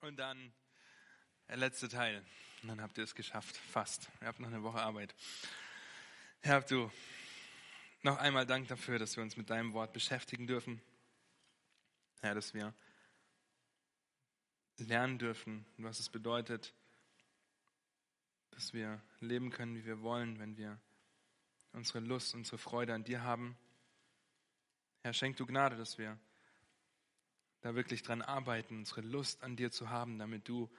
Und dann der letzte Teil. Und dann habt ihr es geschafft. Fast. Ihr habt noch eine Woche Arbeit. Herr, du, noch einmal Dank dafür, dass wir uns mit deinem Wort beschäftigen dürfen. Herr, dass wir lernen dürfen, was es bedeutet, dass wir leben können, wie wir wollen, wenn wir unsere Lust, unsere Freude an dir haben. Herr, schenk du Gnade, dass wir da wirklich dran arbeiten, unsere Lust an dir zu haben, damit du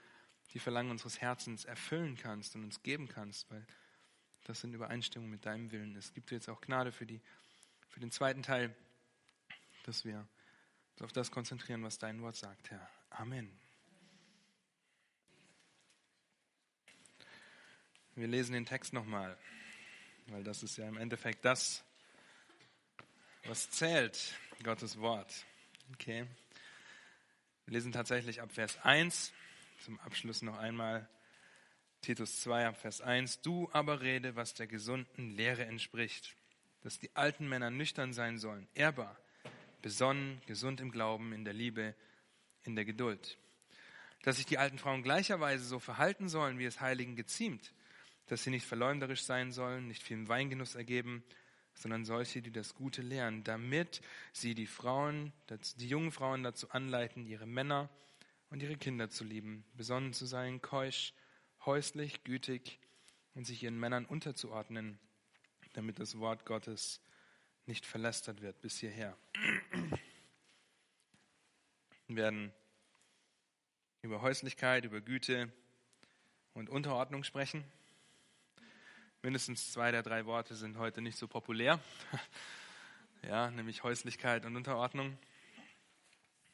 die Verlangen unseres Herzens erfüllen kannst und uns geben kannst, weil das in Übereinstimmung mit deinem Willen ist. Gib dir jetzt auch Gnade für, die, für den zweiten Teil, dass wir uns auf das konzentrieren, was dein Wort sagt, Herr. Amen. Wir lesen den Text nochmal, weil das ist ja im Endeffekt das, was zählt, Gottes Wort. Okay. Wir lesen tatsächlich ab Vers 1. Zum Abschluss noch einmal Titus 2 ab Vers 1. Du aber rede, was der gesunden Lehre entspricht, dass die alten Männer nüchtern sein sollen, ehrbar, besonnen, gesund im Glauben, in der Liebe, in der Geduld. Dass sich die alten Frauen gleicherweise so verhalten sollen, wie es Heiligen geziemt, dass sie nicht verleumderisch sein sollen, nicht viel Weingenuss ergeben, sondern solche, die das Gute lernen, damit sie die Frauen, die jungen Frauen dazu anleiten, ihre Männer und ihre Kinder zu lieben, besonnen zu sein, keusch, häuslich, gütig und sich ihren Männern unterzuordnen, damit das Wort Gottes nicht verlästert wird bis hierher. Wir werden über Häuslichkeit, über Güte und Unterordnung sprechen. Mindestens zwei der drei Worte sind heute nicht so populär. Ja, nämlich Häuslichkeit und Unterordnung.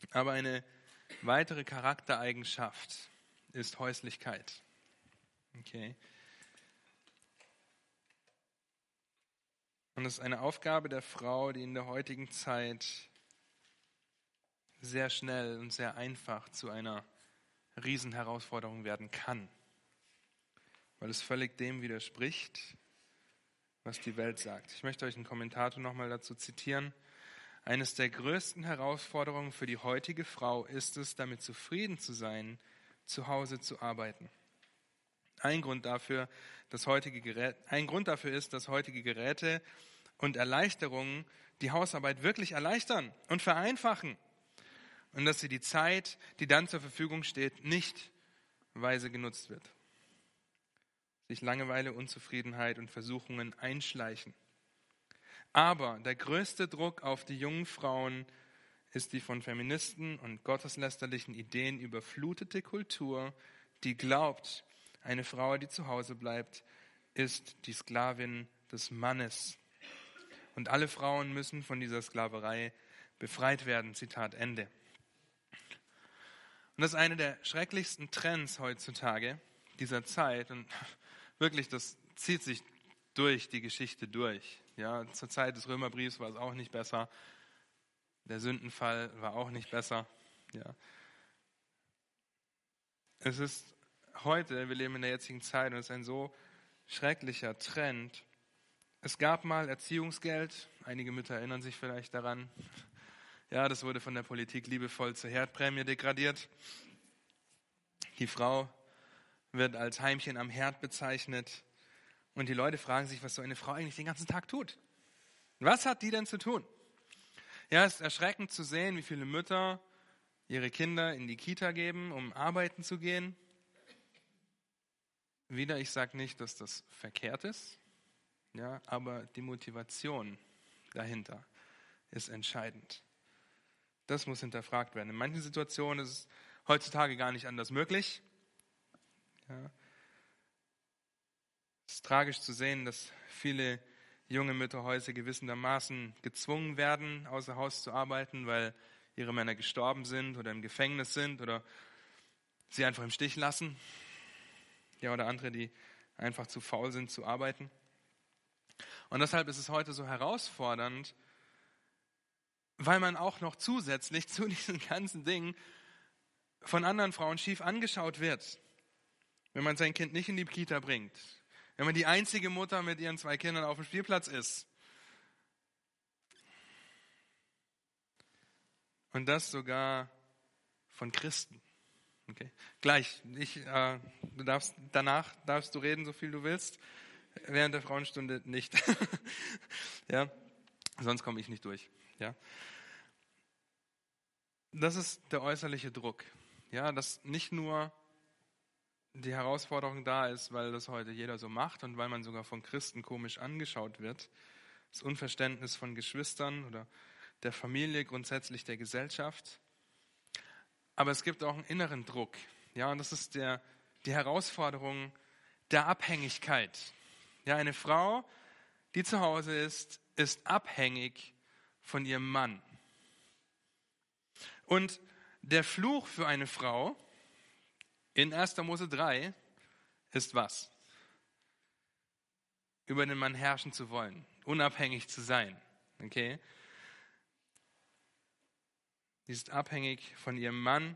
Aber eine weitere Charaktereigenschaft ist Häuslichkeit. Okay. Und es ist eine Aufgabe der Frau, die in der heutigen Zeit sehr schnell und sehr einfach zu einer Riesenherausforderung werden kann weil es völlig dem widerspricht, was die Welt sagt. Ich möchte euch einen Kommentator nochmal dazu zitieren. Eines der größten Herausforderungen für die heutige Frau ist es, damit zufrieden zu sein, zu Hause zu arbeiten. Ein Grund dafür, dass heutige Geräte, ein Grund dafür ist, dass heutige Geräte und Erleichterungen die Hausarbeit wirklich erleichtern und vereinfachen und dass sie die Zeit, die dann zur Verfügung steht, nicht weise genutzt wird sich Langeweile, Unzufriedenheit und Versuchungen einschleichen. Aber der größte Druck auf die jungen Frauen ist die von Feministen und gotteslästerlichen Ideen überflutete Kultur, die glaubt, eine Frau, die zu Hause bleibt, ist die Sklavin des Mannes. Und alle Frauen müssen von dieser Sklaverei befreit werden. Zitat Ende. Und das ist eine der schrecklichsten Trends heutzutage dieser Zeit. Und wirklich, das zieht sich durch die Geschichte durch. Ja, zur Zeit des Römerbriefs war es auch nicht besser. Der Sündenfall war auch nicht besser. Ja. Es ist heute, wir leben in der jetzigen Zeit und es ist ein so schrecklicher Trend. Es gab mal Erziehungsgeld, einige Mütter erinnern sich vielleicht daran. Ja, das wurde von der Politik liebevoll zur Herdprämie degradiert. Die Frau wird als Heimchen am Herd bezeichnet. Und die Leute fragen sich, was so eine Frau eigentlich den ganzen Tag tut. Was hat die denn zu tun? Ja, es ist erschreckend zu sehen, wie viele Mütter ihre Kinder in die Kita geben, um arbeiten zu gehen. Wieder, ich sage nicht, dass das verkehrt ist, ja, aber die Motivation dahinter ist entscheidend. Das muss hinterfragt werden. In manchen Situationen ist es heutzutage gar nicht anders möglich. Ja. Es ist tragisch zu sehen, dass viele junge Mütter heute gewissermaßen gezwungen werden, außer Haus zu arbeiten, weil ihre Männer gestorben sind oder im Gefängnis sind oder sie einfach im Stich lassen. Ja, oder andere, die einfach zu faul sind zu arbeiten. Und deshalb ist es heute so herausfordernd, weil man auch noch zusätzlich zu diesen ganzen Dingen von anderen Frauen schief angeschaut wird wenn man sein Kind nicht in die Kita bringt, wenn man die einzige Mutter mit ihren zwei Kindern auf dem Spielplatz ist. Und das sogar von Christen. Okay. Gleich. Ich, äh, du darfst, danach darfst du reden, so viel du willst. Während der Frauenstunde nicht. ja. Sonst komme ich nicht durch. Ja. Das ist der äußerliche Druck. Ja, dass nicht nur die Herausforderung da ist, weil das heute jeder so macht und weil man sogar von Christen komisch angeschaut wird. Das Unverständnis von Geschwistern oder der Familie, grundsätzlich der Gesellschaft. Aber es gibt auch einen inneren Druck. Ja, und das ist der, die Herausforderung der Abhängigkeit. Ja, eine Frau, die zu Hause ist, ist abhängig von ihrem Mann. Und der Fluch für eine Frau in 1. Mose 3 ist was? Über den Mann herrschen zu wollen, unabhängig zu sein. Okay? Sie ist abhängig von ihrem Mann.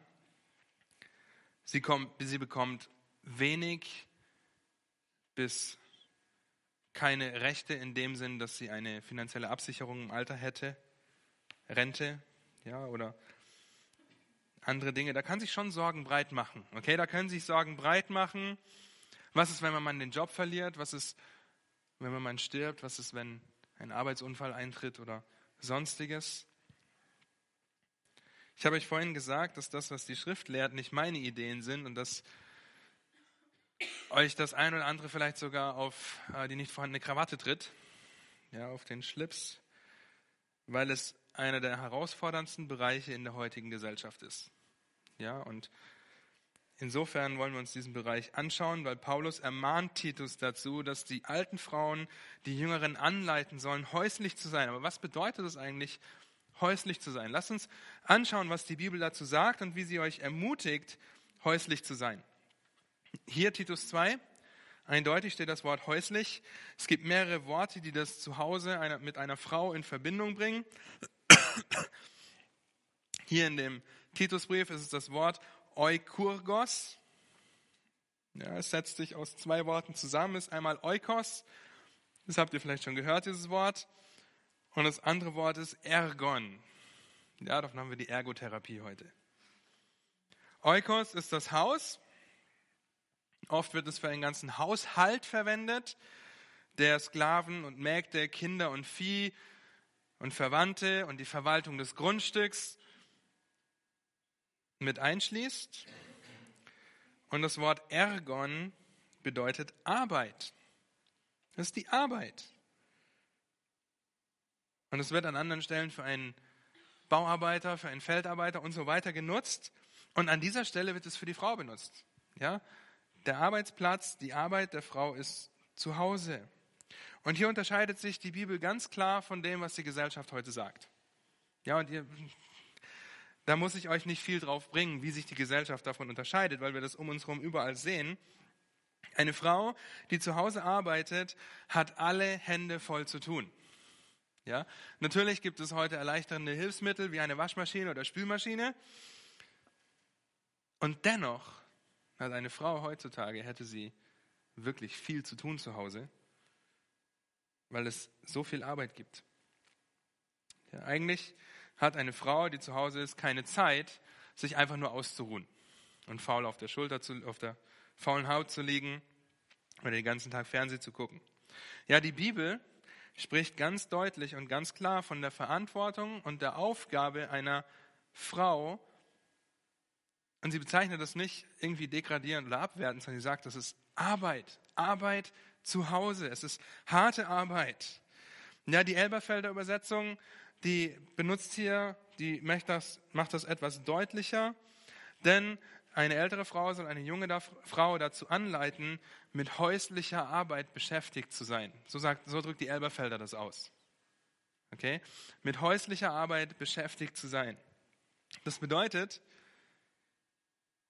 Sie, kommt, sie bekommt wenig bis keine Rechte in dem Sinn, dass sie eine finanzielle Absicherung im Alter hätte, Rente, ja, oder andere Dinge. Da kann sich schon Sorgen breit machen. Okay, da können sich Sorgen breit machen. Was ist, wenn man den Job verliert? Was ist, wenn man stirbt? Was ist, wenn ein Arbeitsunfall eintritt oder sonstiges? Ich habe euch vorhin gesagt, dass das, was die Schrift lehrt, nicht meine Ideen sind und dass euch das ein oder andere vielleicht sogar auf äh, die nicht vorhandene Krawatte tritt, ja, auf den Schlips, weil es einer der herausforderndsten Bereiche in der heutigen Gesellschaft ist. Ja, und insofern wollen wir uns diesen Bereich anschauen, weil Paulus ermahnt Titus dazu, dass die alten Frauen die Jüngeren anleiten sollen, häuslich zu sein. Aber was bedeutet es eigentlich, häuslich zu sein. Lasst uns anschauen, was die Bibel dazu sagt und wie sie euch ermutigt, häuslich zu sein. Hier Titus 2, eindeutig steht das Wort häuslich. Es gibt mehrere Worte, die das Zuhause mit einer Frau in Verbindung bringen. Hier in dem Titusbrief ist es das Wort Eukurgos. Ja, es setzt sich aus zwei Worten zusammen, ist einmal Eukos, das habt ihr vielleicht schon gehört, dieses Wort, und das andere Wort ist Ergon. Ja, davon haben wir die Ergotherapie heute. Oikos ist das Haus. Oft wird es für einen ganzen Haushalt verwendet, der Sklaven und Mägde, Kinder und Vieh und Verwandte und die Verwaltung des Grundstücks mit einschließt. Und das Wort Ergon bedeutet Arbeit. Das ist die Arbeit. Und es wird an anderen Stellen für einen Bauarbeiter, für einen Feldarbeiter und so weiter genutzt. Und an dieser Stelle wird es für die Frau benutzt. Ja? Der Arbeitsplatz, die Arbeit der Frau ist zu Hause. Und hier unterscheidet sich die Bibel ganz klar von dem, was die Gesellschaft heute sagt. Ja, und ihr, da muss ich euch nicht viel drauf bringen, wie sich die Gesellschaft davon unterscheidet, weil wir das um uns herum überall sehen. Eine Frau, die zu Hause arbeitet, hat alle Hände voll zu tun. Ja? Natürlich gibt es heute erleichternde Hilfsmittel wie eine Waschmaschine oder Spülmaschine. Und dennoch hat eine Frau heutzutage, hätte sie wirklich viel zu tun zu Hause, weil es so viel Arbeit gibt. Ja, eigentlich hat eine Frau, die zu Hause ist, keine Zeit, sich einfach nur auszuruhen und faul auf der Schulter, zu, auf der faulen Haut zu liegen oder den ganzen Tag Fernsehen zu gucken. Ja, die Bibel spricht ganz deutlich und ganz klar von der Verantwortung und der Aufgabe einer Frau. Und sie bezeichnet das nicht irgendwie degradierend oder abwertend, sondern sie sagt, das ist Arbeit, Arbeit zu Hause. Es ist harte Arbeit. Ja, die Elberfelder Übersetzung, die benutzt hier, die macht das, macht das etwas deutlicher, denn eine ältere Frau soll eine junge Frau dazu anleiten, mit häuslicher Arbeit beschäftigt zu sein. So, sagt, so drückt die Elberfelder das aus. Okay? Mit häuslicher Arbeit beschäftigt zu sein. Das bedeutet,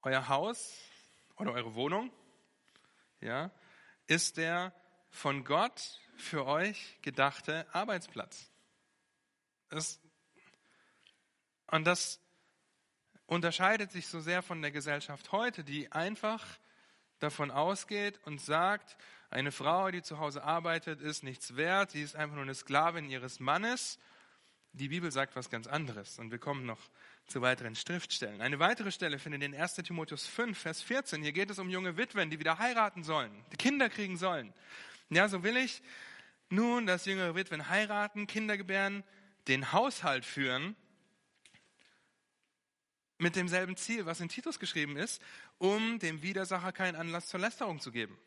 euer Haus oder eure Wohnung ja, ist der von Gott für euch gedachte Arbeitsplatz. Das, und das unterscheidet sich so sehr von der Gesellschaft heute, die einfach davon ausgeht und sagt, eine Frau, die zu Hause arbeitet, ist nichts wert, sie ist einfach nur eine Sklavin ihres Mannes. Die Bibel sagt was ganz anderes und wir kommen noch zu weiteren Schriftstellen. Eine weitere Stelle findet in 1 Timotheus 5, Vers 14. Hier geht es um junge Witwen, die wieder heiraten sollen, die Kinder kriegen sollen. Ja, so will ich nun, dass jüngere Witwen heiraten, Kinder gebären, den Haushalt führen, mit demselben Ziel, was in Titus geschrieben ist, um dem Widersacher keinen Anlass zur Lästerung zu geben.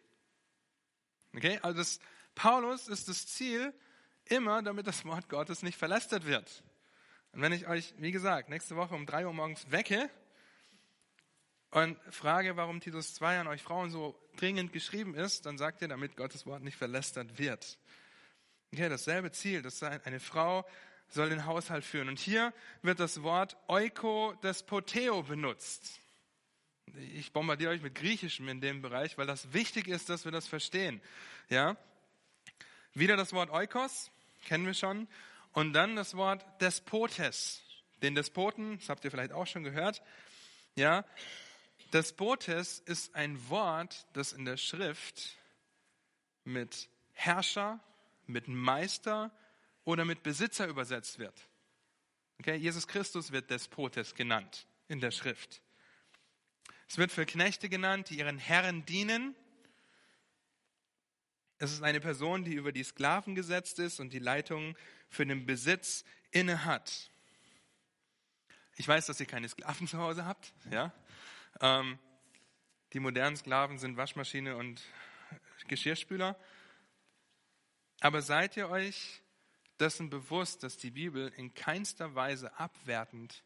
Okay, also das, Paulus ist das Ziel immer, damit das Wort Gottes nicht verlästert wird. Und wenn ich euch, wie gesagt, nächste Woche um drei Uhr morgens wecke und frage, warum Titus 2 an euch Frauen so dringend geschrieben ist, dann sagt ihr, damit Gottes Wort nicht verlästert wird. Okay, dasselbe Ziel, dass eine Frau soll den Haushalt führen. Und hier wird das Wort Oiko des Poteo benutzt. Ich bombardiere euch mit Griechischem in dem Bereich, weil das wichtig ist, dass wir das verstehen. Ja? Wieder das Wort Oikos, kennen wir schon. Und dann das Wort Despotes. Den Despoten, das habt ihr vielleicht auch schon gehört. Ja? Despotes ist ein Wort, das in der Schrift mit Herrscher, mit Meister oder mit Besitzer übersetzt wird. Okay, Jesus Christus wird Despotes genannt in der Schrift. Es wird für Knechte genannt, die ihren Herren dienen. Es ist eine Person, die über die Sklaven gesetzt ist und die Leitung für den Besitz inne hat. Ich weiß, dass ihr keine Sklaven zu Hause habt. Ja? Ähm, die modernen Sklaven sind Waschmaschine und Geschirrspüler. Aber seid ihr euch dessen bewusst, dass die Bibel in keinster Weise abwertend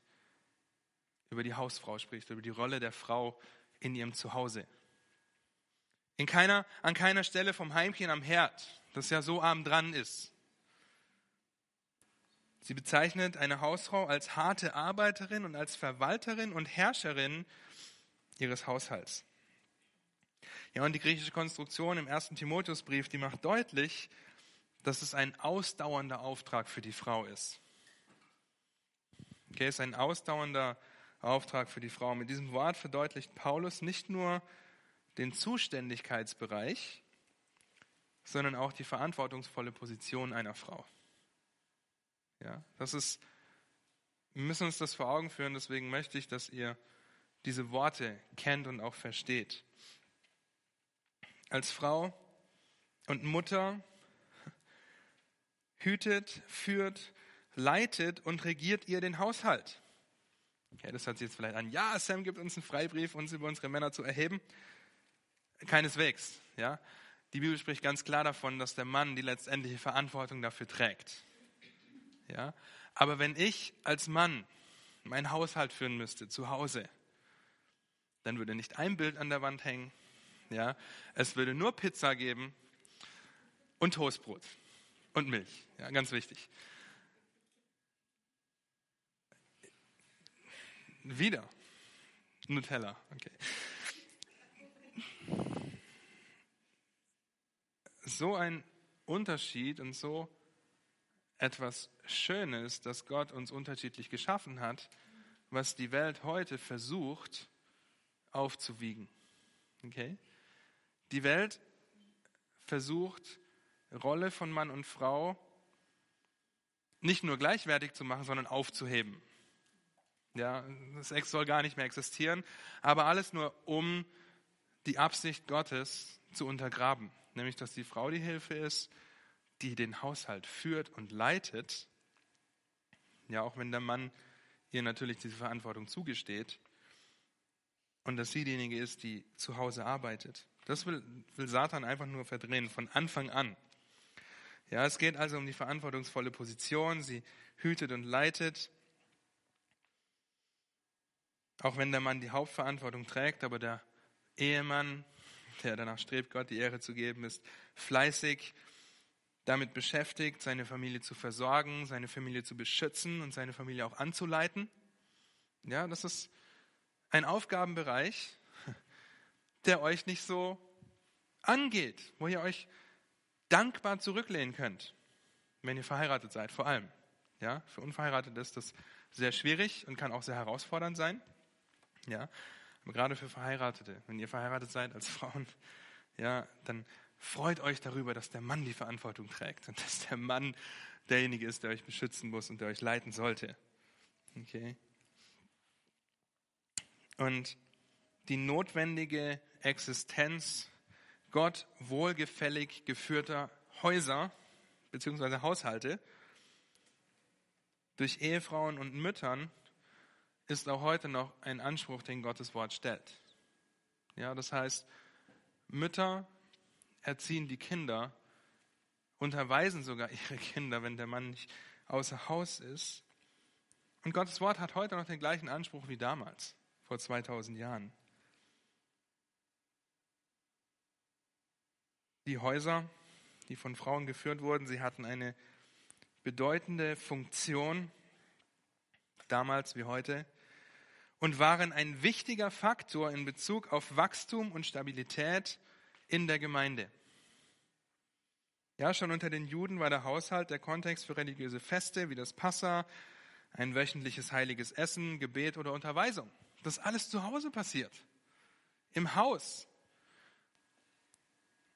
über die Hausfrau spricht, über die Rolle der Frau in ihrem Zuhause. In keiner, an keiner Stelle vom Heimchen am Herd, das ja so arm dran ist. Sie bezeichnet eine Hausfrau als harte Arbeiterin und als Verwalterin und Herrscherin ihres Haushalts. Ja, und die griechische Konstruktion im ersten Timotheusbrief, die macht deutlich, dass es ein ausdauernder Auftrag für die Frau ist. Okay, es ist ein ausdauernder Auftrag für die Frau. Mit diesem Wort verdeutlicht Paulus nicht nur den Zuständigkeitsbereich, sondern auch die verantwortungsvolle Position einer Frau. Ja, das ist, wir müssen uns das vor Augen führen, deswegen möchte ich, dass ihr diese Worte kennt und auch versteht. Als Frau und Mutter hütet, führt, leitet und regiert ihr den Haushalt. Okay, das hört sich jetzt vielleicht an. Ja, Sam gibt uns einen Freibrief, uns über unsere Männer zu erheben. Keineswegs. Ja? Die Bibel spricht ganz klar davon, dass der Mann die letztendliche Verantwortung dafür trägt. Ja? Aber wenn ich als Mann meinen Haushalt führen müsste, zu Hause, dann würde nicht ein Bild an der Wand hängen. Ja? Es würde nur Pizza geben und Toastbrot. Und Milch, ja, ganz wichtig. Wieder Nutella, okay. So ein Unterschied und so etwas Schönes, dass Gott uns unterschiedlich geschaffen hat, was die Welt heute versucht aufzuwiegen. Okay? Die Welt versucht Rolle von Mann und Frau nicht nur gleichwertig zu machen, sondern aufzuheben. Ja, das Ex soll gar nicht mehr existieren, aber alles nur um die Absicht Gottes zu untergraben, nämlich dass die Frau die Hilfe ist, die den Haushalt führt und leitet, ja, auch wenn der Mann ihr natürlich diese Verantwortung zugesteht, und dass sie diejenige ist, die zu Hause arbeitet. Das will, will Satan einfach nur verdrehen, von Anfang an. Ja, es geht also um die verantwortungsvolle Position. Sie hütet und leitet. Auch wenn der Mann die Hauptverantwortung trägt, aber der Ehemann, der danach strebt, Gott die Ehre zu geben, ist fleißig damit beschäftigt, seine Familie zu versorgen, seine Familie zu beschützen und seine Familie auch anzuleiten. Ja, das ist ein Aufgabenbereich, der euch nicht so angeht, wo ihr euch dankbar zurücklehnen könnt, wenn ihr verheiratet seid, vor allem. Ja, für Unverheiratete ist das sehr schwierig und kann auch sehr herausfordernd sein. Ja, aber gerade für Verheiratete, wenn ihr verheiratet seid als Frauen, ja, dann freut euch darüber, dass der Mann die Verantwortung trägt und dass der Mann derjenige ist, der euch beschützen muss und der euch leiten sollte. Okay? und die notwendige Existenz Gott wohlgefällig geführter Häuser bzw. Haushalte durch Ehefrauen und Müttern ist auch heute noch ein Anspruch, den Gottes Wort stellt. Ja, das heißt, Mütter erziehen die Kinder, unterweisen sogar ihre Kinder, wenn der Mann nicht außer Haus ist. Und Gottes Wort hat heute noch den gleichen Anspruch wie damals, vor 2000 Jahren. Die Häuser, die von Frauen geführt wurden, sie hatten eine bedeutende Funktion, damals wie heute, und waren ein wichtiger Faktor in Bezug auf Wachstum und Stabilität in der Gemeinde. Ja, schon unter den Juden war der Haushalt der Kontext für religiöse Feste wie das Passa, ein wöchentliches heiliges Essen, Gebet oder Unterweisung. Das alles zu Hause passiert. Im Haus.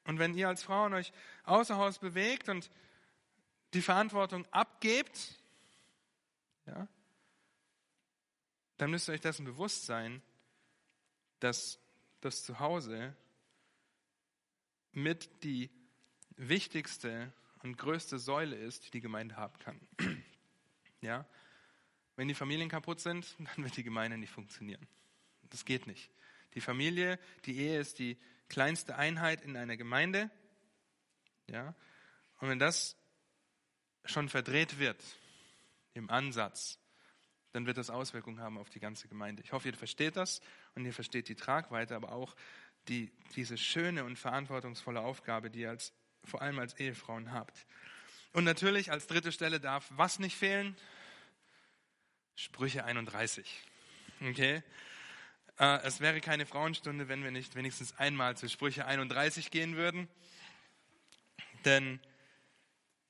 Und wenn ihr als Frauen euch außer Haus bewegt und die Verantwortung abgebt, ja, dann müsst ihr euch dessen bewusst sein, dass das Zuhause mit die wichtigste und größte Säule ist, die die Gemeinde haben kann. Ja? Wenn die Familien kaputt sind, dann wird die Gemeinde nicht funktionieren. Das geht nicht. Die Familie, die Ehe ist die kleinste Einheit in einer Gemeinde. Ja? Und wenn das schon verdreht wird im Ansatz, dann wird das Auswirkungen haben auf die ganze Gemeinde. Ich hoffe, ihr versteht das und ihr versteht die Tragweite, aber auch die, diese schöne und verantwortungsvolle Aufgabe, die ihr als, vor allem als Ehefrauen habt. Und natürlich als dritte Stelle darf was nicht fehlen? Sprüche 31. Okay? Äh, es wäre keine Frauenstunde, wenn wir nicht wenigstens einmal zu Sprüche 31 gehen würden. Denn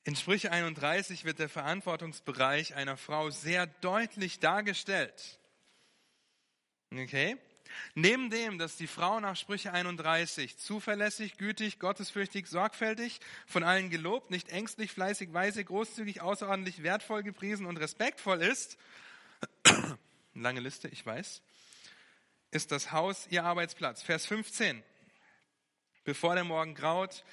in Sprüche 31 wird der Verantwortungsbereich einer Frau sehr deutlich dargestellt. Okay? Neben dem, dass die Frau nach Sprüche 31 zuverlässig, gütig, gottesfürchtig, sorgfältig, von allen gelobt, nicht ängstlich, fleißig, weise, großzügig, außerordentlich, wertvoll gepriesen und respektvoll ist, lange Liste, ich weiß, ist das Haus ihr Arbeitsplatz. Vers 15. Bevor der Morgen graut,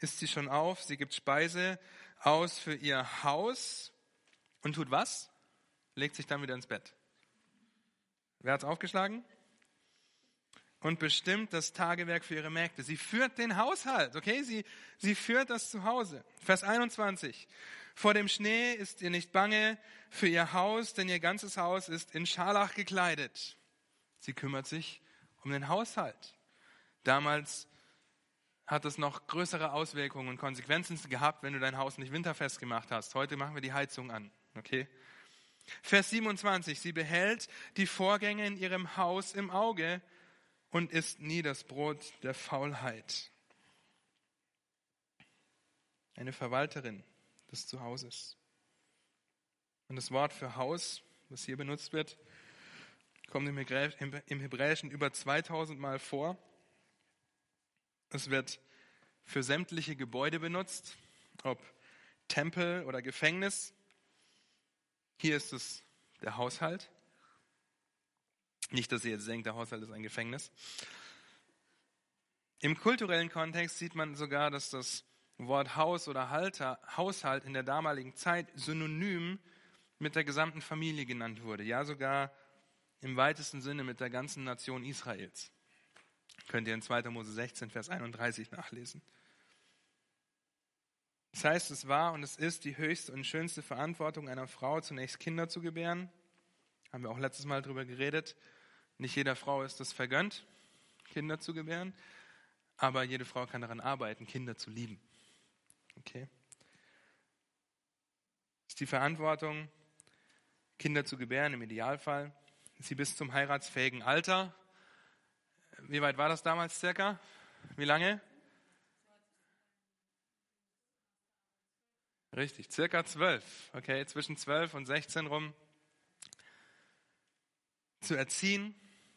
ist sie schon auf, sie gibt Speise aus für ihr Haus und tut was? Legt sich dann wieder ins Bett. Wer hat es aufgeschlagen? Und bestimmt das Tagewerk für ihre Mägde. Sie führt den Haushalt, okay? Sie, sie führt das Zuhause. Vers 21. Vor dem Schnee ist ihr nicht bange für ihr Haus, denn ihr ganzes Haus ist in Scharlach gekleidet. Sie kümmert sich um den Haushalt. Damals hat es noch größere Auswirkungen und Konsequenzen gehabt, wenn du dein Haus nicht winterfest gemacht hast. Heute machen wir die Heizung an, okay? Vers 27, sie behält die Vorgänge in ihrem Haus im Auge und isst nie das Brot der Faulheit. Eine Verwalterin des Zuhauses. Und das Wort für Haus, was hier benutzt wird, kommt im Hebräischen über 2000 Mal vor. Es wird für sämtliche Gebäude benutzt, ob Tempel oder Gefängnis. Hier ist es der Haushalt. Nicht, dass ihr jetzt denkt, der Haushalt ist ein Gefängnis. Im kulturellen Kontext sieht man sogar, dass das Wort Haus oder Halter, Haushalt in der damaligen Zeit synonym mit der gesamten Familie genannt wurde. Ja, sogar im weitesten Sinne mit der ganzen Nation Israels. Könnt ihr in 2. Mose 16, Vers 31 nachlesen. Das heißt, es war und es ist die höchste und schönste Verantwortung einer Frau, zunächst Kinder zu gebären. Haben wir auch letztes Mal darüber geredet. Nicht jeder Frau ist es vergönnt, Kinder zu gebären, aber jede Frau kann daran arbeiten, Kinder zu lieben. Okay? Ist die Verantwortung, Kinder zu gebären, im Idealfall, sie bis zum heiratsfähigen Alter wie weit war das damals circa? Wie lange? Richtig, circa zwölf. Okay, zwischen zwölf und 16 rum. Zu erziehen,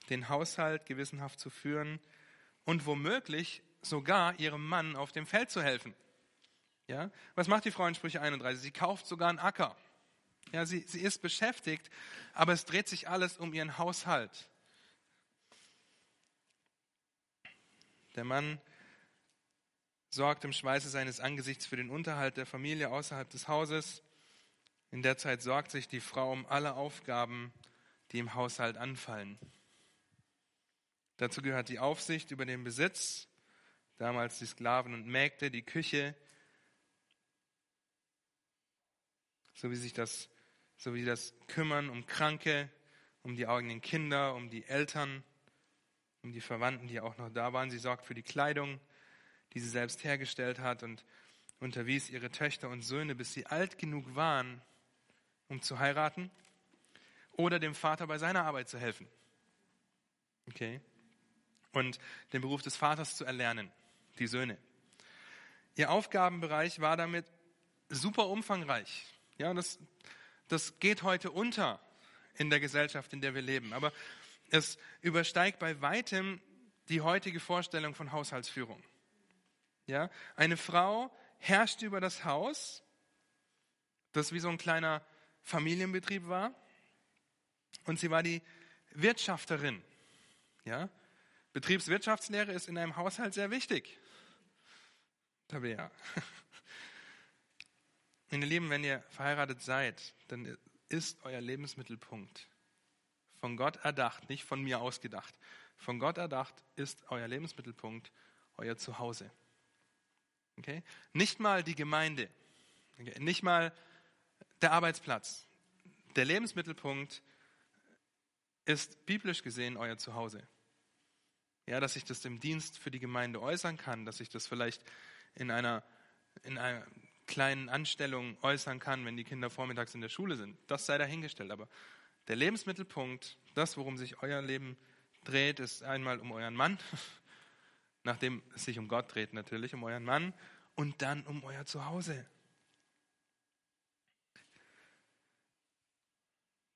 den Haushalt gewissenhaft zu führen und womöglich sogar ihrem Mann auf dem Feld zu helfen. Ja? Was macht die Frau in Sprüche 31? Sie kauft sogar einen Acker. Ja, sie, sie ist beschäftigt, aber es dreht sich alles um ihren Haushalt. Der Mann sorgt im Schweiße seines Angesichts für den Unterhalt der Familie außerhalb des Hauses. In der Zeit sorgt sich die Frau um alle Aufgaben, die im Haushalt anfallen. Dazu gehört die Aufsicht über den Besitz, damals die Sklaven und Mägde, die Küche, so wie sich das, so wie das Kümmern um Kranke, um die eigenen Kinder, um die Eltern, um die Verwandten, die auch noch da waren. Sie sorgt für die Kleidung, die sie selbst hergestellt hat und unterwies ihre Töchter und Söhne, bis sie alt genug waren, um zu heiraten oder dem Vater bei seiner Arbeit zu helfen. Okay? Und den Beruf des Vaters zu erlernen, die Söhne. Ihr Aufgabenbereich war damit super umfangreich. Ja, das, das geht heute unter in der Gesellschaft, in der wir leben. Aber es übersteigt bei weitem die heutige Vorstellung von Haushaltsführung. Ja, eine Frau herrscht über das Haus, das wie so ein kleiner Familienbetrieb war, und sie war die Wirtschafterin. Ja, Betriebswirtschaftslehre ist in einem Haushalt sehr wichtig. Tabea. Meine Lieben, wenn ihr verheiratet seid, dann ist euer Lebensmittelpunkt von Gott erdacht, nicht von mir ausgedacht. Von Gott erdacht ist euer Lebensmittelpunkt euer Zuhause. Okay? Nicht mal die Gemeinde, okay? nicht mal der Arbeitsplatz. Der Lebensmittelpunkt ist biblisch gesehen euer Zuhause. Ja, dass ich das im Dienst für die Gemeinde äußern kann, dass ich das vielleicht in einer, in einer kleinen Anstellung äußern kann, wenn die Kinder vormittags in der Schule sind. Das sei dahingestellt. Aber der Lebensmittelpunkt, das, worum sich euer Leben dreht, ist einmal um euren Mann, nachdem es sich um Gott dreht natürlich, um euren Mann und dann um euer Zuhause.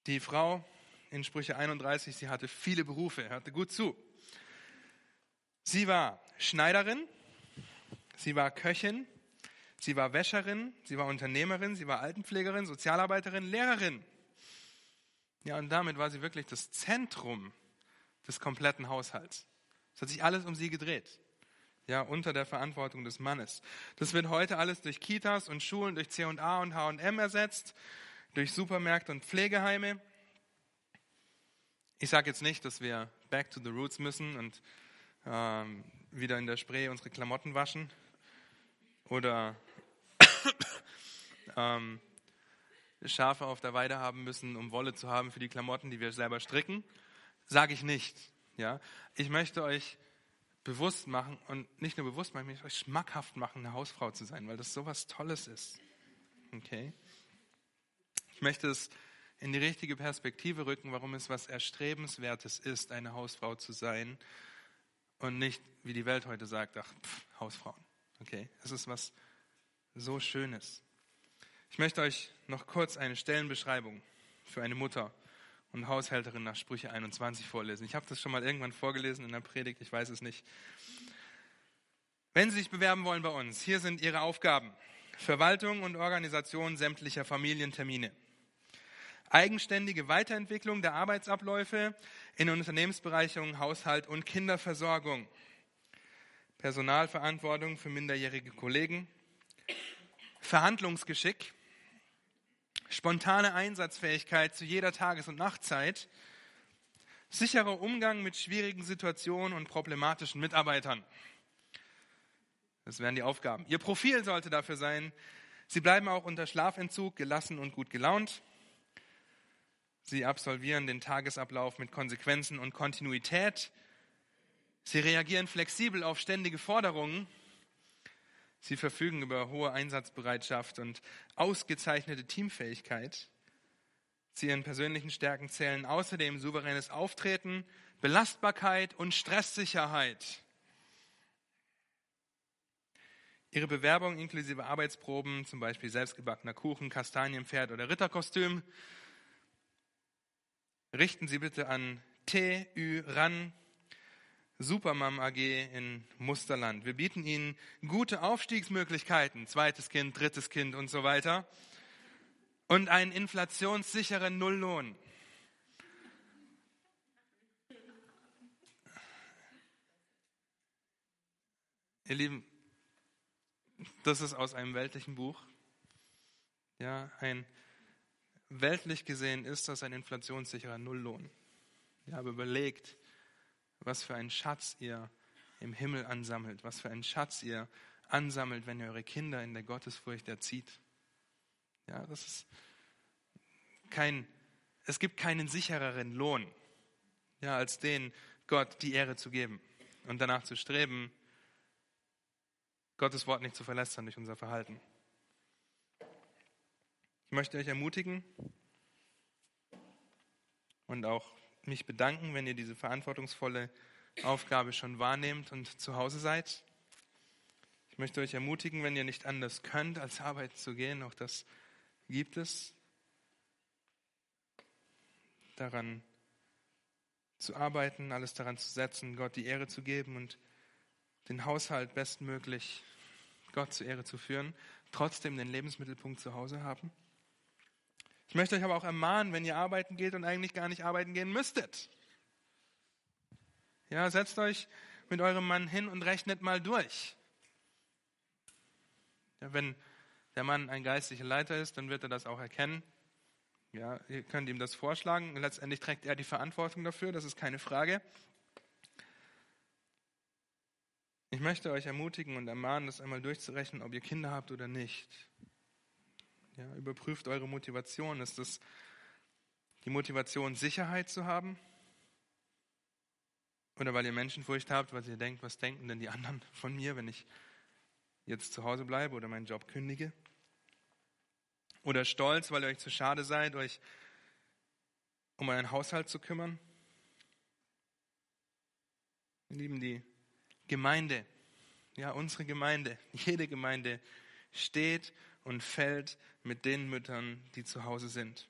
Die Frau in Sprüche 31, sie hatte viele Berufe, hörte gut zu. Sie war Schneiderin, sie war Köchin, sie war Wäscherin, sie war Unternehmerin, sie war Altenpflegerin, Sozialarbeiterin, Lehrerin. Ja, und damit war sie wirklich das Zentrum des kompletten Haushalts. Es hat sich alles um sie gedreht. Ja, unter der Verantwortung des Mannes. Das wird heute alles durch Kitas und Schulen, durch C&A und H&M ersetzt, durch Supermärkte und Pflegeheime. Ich sage jetzt nicht, dass wir back to the roots müssen und ähm, wieder in der Spree unsere Klamotten waschen oder ähm, Schafe auf der Weide haben müssen, um Wolle zu haben für die Klamotten, die wir selber stricken. Sage ich nicht. Ja? Ich möchte euch bewusst machen und nicht nur bewusst machen, ich möchte euch schmackhaft machen, eine Hausfrau zu sein, weil das so was Tolles ist. Okay? Ich möchte es in die richtige Perspektive rücken, warum es was Erstrebenswertes ist, eine Hausfrau zu sein und nicht, wie die Welt heute sagt, ach, pff, Hausfrauen. Okay? Es ist was so Schönes. Ich möchte euch noch kurz eine Stellenbeschreibung für eine Mutter und Haushälterin nach Sprüche 21 vorlesen. Ich habe das schon mal irgendwann vorgelesen in der Predigt, ich weiß es nicht. Wenn Sie sich bewerben wollen bei uns, hier sind Ihre Aufgaben. Verwaltung und Organisation sämtlicher Familientermine. Eigenständige Weiterentwicklung der Arbeitsabläufe in Unternehmensbereichen Haushalt und Kinderversorgung. Personalverantwortung für minderjährige Kollegen. Verhandlungsgeschick spontane Einsatzfähigkeit zu jeder Tages- und Nachtzeit, sicherer Umgang mit schwierigen Situationen und problematischen Mitarbeitern. Das wären die Aufgaben. Ihr Profil sollte dafür sein, Sie bleiben auch unter Schlafentzug gelassen und gut gelaunt. Sie absolvieren den Tagesablauf mit Konsequenzen und Kontinuität. Sie reagieren flexibel auf ständige Forderungen Sie verfügen über hohe Einsatzbereitschaft und ausgezeichnete Teamfähigkeit. Zu ihren persönlichen Stärken zählen außerdem souveränes Auftreten, Belastbarkeit und Stresssicherheit. Ihre Bewerbung inklusive Arbeitsproben, zum Beispiel selbstgebackener Kuchen, Kastanienpferd oder Ritterkostüm, richten Sie bitte an TÜ-RAN Supermam AG in Musterland. Wir bieten Ihnen gute Aufstiegsmöglichkeiten, zweites Kind, drittes Kind und so weiter. Und einen inflationssicheren Nulllohn. Ihr Lieben, das ist aus einem weltlichen Buch. Ja, ein weltlich gesehen ist das ein inflationssicherer Nulllohn. Ja, aber überlegt, was für einen Schatz ihr im Himmel ansammelt, was für einen Schatz ihr ansammelt, wenn ihr eure Kinder in der Gottesfurcht erzieht. Ja, das ist kein, es gibt keinen sichereren Lohn, ja, als den Gott die Ehre zu geben und danach zu streben, Gottes Wort nicht zu verlässern durch unser Verhalten. Ich möchte euch ermutigen und auch mich bedanken, wenn ihr diese verantwortungsvolle Aufgabe schon wahrnehmt und zu Hause seid. Ich möchte euch ermutigen, wenn ihr nicht anders könnt, als arbeiten zu gehen, auch das gibt es, daran zu arbeiten, alles daran zu setzen, Gott die Ehre zu geben und den Haushalt bestmöglich Gott zur Ehre zu führen, trotzdem den Lebensmittelpunkt zu Hause haben. Ich möchte euch aber auch ermahnen, wenn ihr arbeiten geht und eigentlich gar nicht arbeiten gehen müsstet. Ja, setzt euch mit eurem Mann hin und rechnet mal durch. Ja, wenn der Mann ein geistlicher Leiter ist, dann wird er das auch erkennen. Ja, ihr könnt ihm das vorschlagen. Letztendlich trägt er die Verantwortung dafür, das ist keine Frage. Ich möchte euch ermutigen und ermahnen, das einmal durchzurechnen, ob ihr Kinder habt oder nicht. Ja, überprüft eure Motivation. Ist es die Motivation, Sicherheit zu haben? Oder weil ihr Menschenfurcht habt, weil ihr denkt, was denken denn die anderen von mir, wenn ich jetzt zu Hause bleibe oder meinen Job kündige? Oder Stolz, weil ihr euch zu schade seid, euch um euren Haushalt zu kümmern? Wir lieben die Gemeinde, ja, unsere Gemeinde, jede Gemeinde steht und fällt mit den Müttern, die zu Hause sind.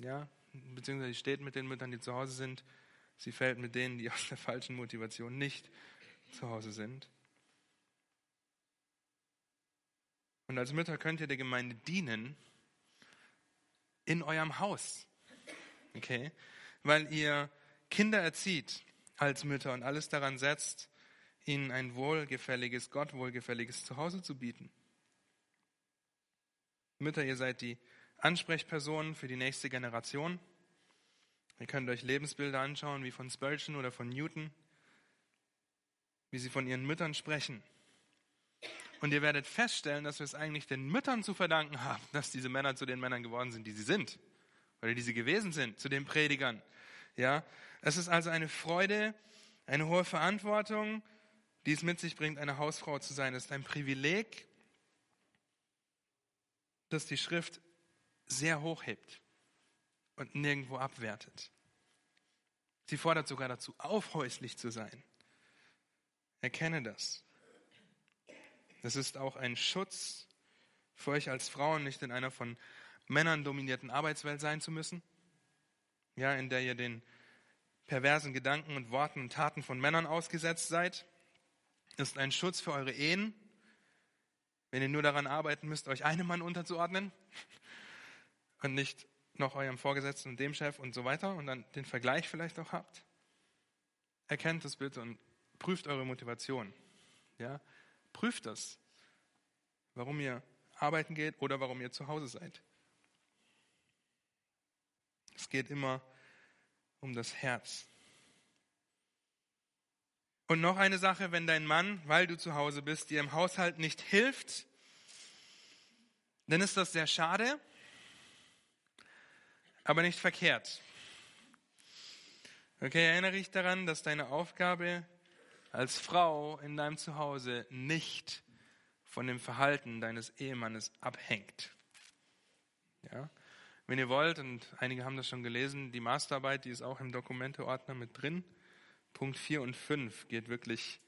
Ja, beziehungsweise steht mit den Müttern, die zu Hause sind. Sie fällt mit denen, die aus der falschen Motivation nicht zu Hause sind. Und als Mütter könnt ihr der Gemeinde dienen in eurem Haus. Okay? Weil ihr Kinder erzieht als Mütter und alles daran setzt, ihnen ein wohlgefälliges, Gott wohlgefälliges Zuhause zu bieten. Mütter, ihr seid die Ansprechpersonen für die nächste Generation. Ihr könnt euch Lebensbilder anschauen, wie von Spurgeon oder von Newton, wie sie von ihren Müttern sprechen. Und ihr werdet feststellen, dass wir es eigentlich den Müttern zu verdanken haben, dass diese Männer zu den Männern geworden sind, die sie sind. Oder die sie gewesen sind, zu den Predigern. Ja, es ist also eine Freude, eine hohe Verantwortung, die es mit sich bringt, eine Hausfrau zu sein. Es ist ein Privileg, das die Schrift sehr hoch hebt und nirgendwo abwertet. Sie fordert sogar dazu auf, häuslich zu sein. Erkenne das. Das ist auch ein Schutz für euch als Frauen, nicht in einer von Männern dominierten Arbeitswelt sein zu müssen, ja, in der ihr den perversen Gedanken und Worten und Taten von Männern ausgesetzt seid. Ist ein Schutz für eure Ehen, wenn ihr nur daran arbeiten müsst, euch einem Mann unterzuordnen und nicht noch eurem Vorgesetzten und dem Chef und so weiter und dann den Vergleich vielleicht auch habt. Erkennt das bitte und prüft eure Motivation. Ja? Prüft das, warum ihr arbeiten geht oder warum ihr zu Hause seid. Es geht immer um das Herz. Und noch eine Sache, wenn dein Mann, weil du zu Hause bist, dir im Haushalt nicht hilft, dann ist das sehr schade, aber nicht verkehrt. Okay, erinnere dich daran, dass deine Aufgabe als Frau in deinem Zuhause nicht von dem Verhalten deines Ehemannes abhängt. Ja? Wenn ihr wollt, und einige haben das schon gelesen, die Masterarbeit, die ist auch im Dokumenteordner mit drin. Punkt 4 und 5 geht wirklich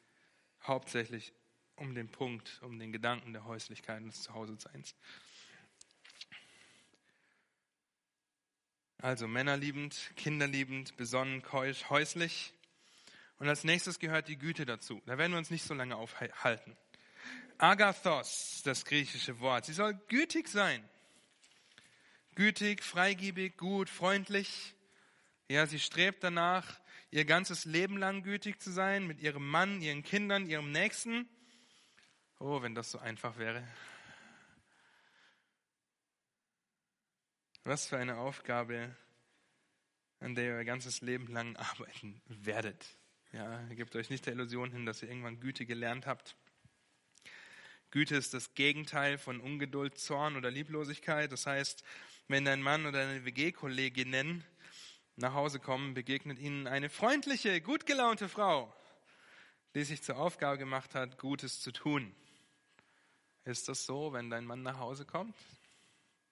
hauptsächlich um den Punkt, um den Gedanken der Häuslichkeit und des Zuhause-Seins. Also männerliebend, kinderliebend, besonnen, keusch, häuslich. Und als nächstes gehört die Güte dazu. Da werden wir uns nicht so lange aufhalten. Agathos, das griechische Wort. Sie soll gütig sein. Gütig, freigebig, gut, freundlich. Ja, sie strebt danach, ihr ganzes Leben lang gütig zu sein mit ihrem Mann, ihren Kindern, ihrem Nächsten. Oh, wenn das so einfach wäre. Was für eine Aufgabe, an der ihr euer ganzes Leben lang arbeiten werdet. Ja, gebt euch nicht der Illusion hin, dass ihr irgendwann Güte gelernt habt. Güte ist das Gegenteil von Ungeduld, Zorn oder Lieblosigkeit. Das heißt, wenn dein Mann oder deine WG-Kolleginnen nach Hause kommen, begegnet ihnen eine freundliche, gut gelaunte Frau, die sich zur Aufgabe gemacht hat, Gutes zu tun. Ist das so, wenn dein Mann nach Hause kommt?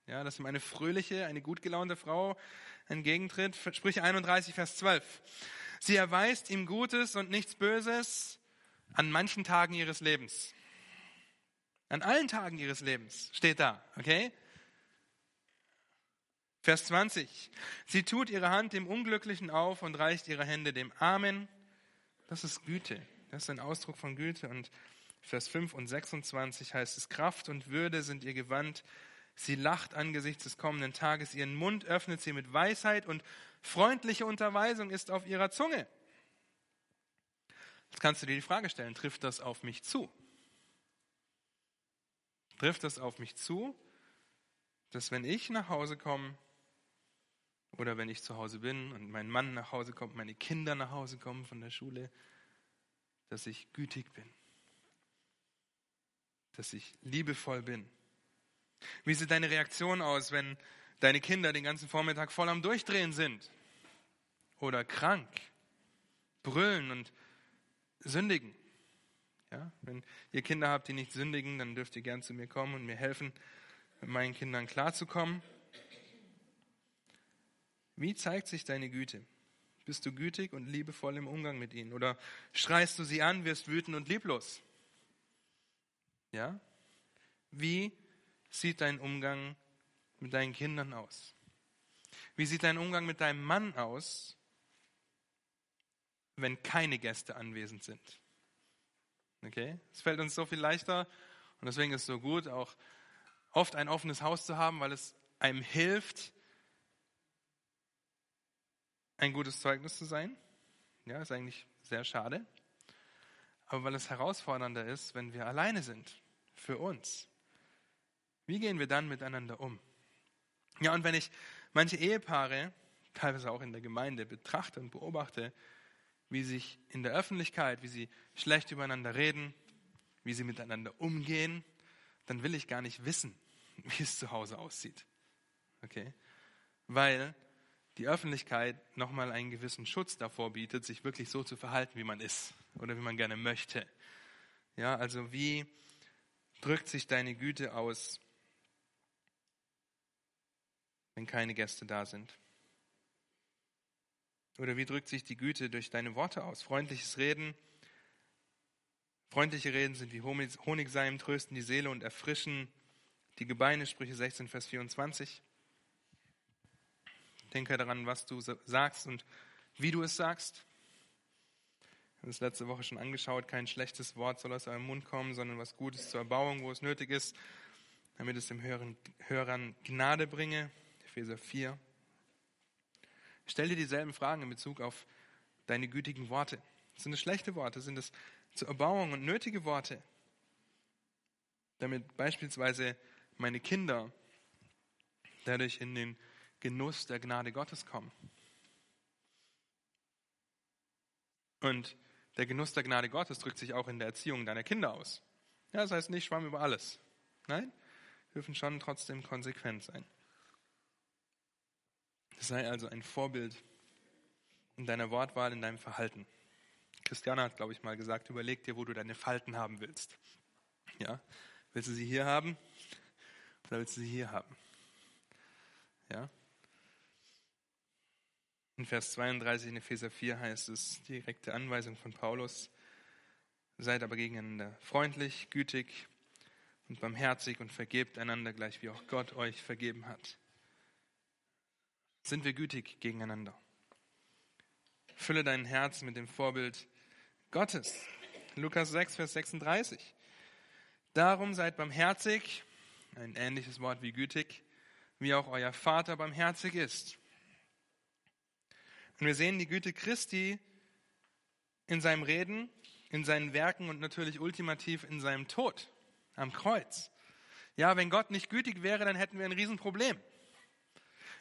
Ja, dass ihm eine fröhliche, eine gut gelaunte Frau entgegentritt. Sprüche 31, Vers 12. Sie erweist ihm Gutes und nichts Böses an manchen Tagen ihres Lebens. An allen Tagen ihres Lebens steht da, okay? Vers 20. Sie tut ihre Hand dem Unglücklichen auf und reicht ihre Hände dem Armen. Das ist Güte. Das ist ein Ausdruck von Güte. Und Vers 5 und 26 heißt es, Kraft und Würde sind ihr Gewand. Sie lacht angesichts des kommenden Tages. Ihren Mund öffnet sie mit Weisheit und freundliche Unterweisung ist auf ihrer Zunge. Jetzt kannst du dir die Frage stellen, trifft das auf mich zu? Trifft das auf mich zu, dass wenn ich nach Hause komme, oder wenn ich zu Hause bin und mein Mann nach Hause kommt, meine Kinder nach Hause kommen von der Schule, dass ich gütig bin, dass ich liebevoll bin. Wie sieht deine Reaktion aus, wenn deine Kinder den ganzen Vormittag voll am Durchdrehen sind oder krank, brüllen und sündigen? Ja, wenn ihr Kinder habt, die nicht sündigen, dann dürft ihr gern zu mir kommen und mir helfen, mit meinen Kindern klarzukommen. Wie zeigt sich deine Güte? Bist du gütig und liebevoll im Umgang mit ihnen? Oder schreist du sie an, wirst wütend und lieblos? Ja? Wie sieht dein Umgang mit deinen Kindern aus? Wie sieht dein Umgang mit deinem Mann aus, wenn keine Gäste anwesend sind? Okay? Es fällt uns so viel leichter und deswegen ist es so gut, auch oft ein offenes Haus zu haben, weil es einem hilft, ein gutes Zeugnis zu sein. Ja, ist eigentlich sehr schade. Aber weil es herausfordernder ist, wenn wir alleine sind, für uns. Wie gehen wir dann miteinander um? Ja, und wenn ich manche Ehepaare, teilweise auch in der Gemeinde, betrachte und beobachte, wie sich in der Öffentlichkeit, wie sie schlecht übereinander reden, wie sie miteinander umgehen, dann will ich gar nicht wissen, wie es zu Hause aussieht. Okay? Weil die Öffentlichkeit nochmal einen gewissen Schutz davor bietet, sich wirklich so zu verhalten, wie man ist oder wie man gerne möchte. Ja, also wie drückt sich deine Güte aus, wenn keine Gäste da sind? Oder wie drückt sich die Güte durch deine Worte aus? Freundliches Reden. Freundliche Reden sind wie Honigseim, trösten die Seele und erfrischen die Gebeine, Sprüche 16, Vers 24. Denke daran, was du sagst und wie du es sagst. Wir haben es letzte Woche schon angeschaut. Kein schlechtes Wort soll aus eurem Mund kommen, sondern was Gutes zur Erbauung, wo es nötig ist, damit es dem Hörern Gnade bringe. Epheser 4. Stell dir dieselben Fragen in Bezug auf deine gütigen Worte. Sind es schlechte Worte? Sind es zur Erbauung und nötige Worte? Damit beispielsweise meine Kinder dadurch in den Genuss der Gnade Gottes kommen. Und der Genuss der Gnade Gottes drückt sich auch in der Erziehung deiner Kinder aus. Ja, das heißt nicht Schwamm über alles. Nein, dürfen schon trotzdem konsequent sein. Sei also ein Vorbild in deiner Wortwahl, in deinem Verhalten. Christiane hat, glaube ich, mal gesagt, überleg dir, wo du deine Falten haben willst. Ja, willst du sie hier haben oder willst du sie hier haben? Ja, in Vers 32 in Epheser 4 heißt es, direkte Anweisung von Paulus, seid aber gegeneinander freundlich, gütig und barmherzig und vergebt einander gleich, wie auch Gott euch vergeben hat. Sind wir gütig gegeneinander? Fülle dein Herz mit dem Vorbild Gottes. Lukas 6, Vers 36. Darum seid barmherzig, ein ähnliches Wort wie gütig, wie auch euer Vater barmherzig ist. Und wir sehen die Güte Christi in seinem Reden, in seinen Werken und natürlich ultimativ in seinem Tod am Kreuz. Ja, wenn Gott nicht gütig wäre, dann hätten wir ein Riesenproblem.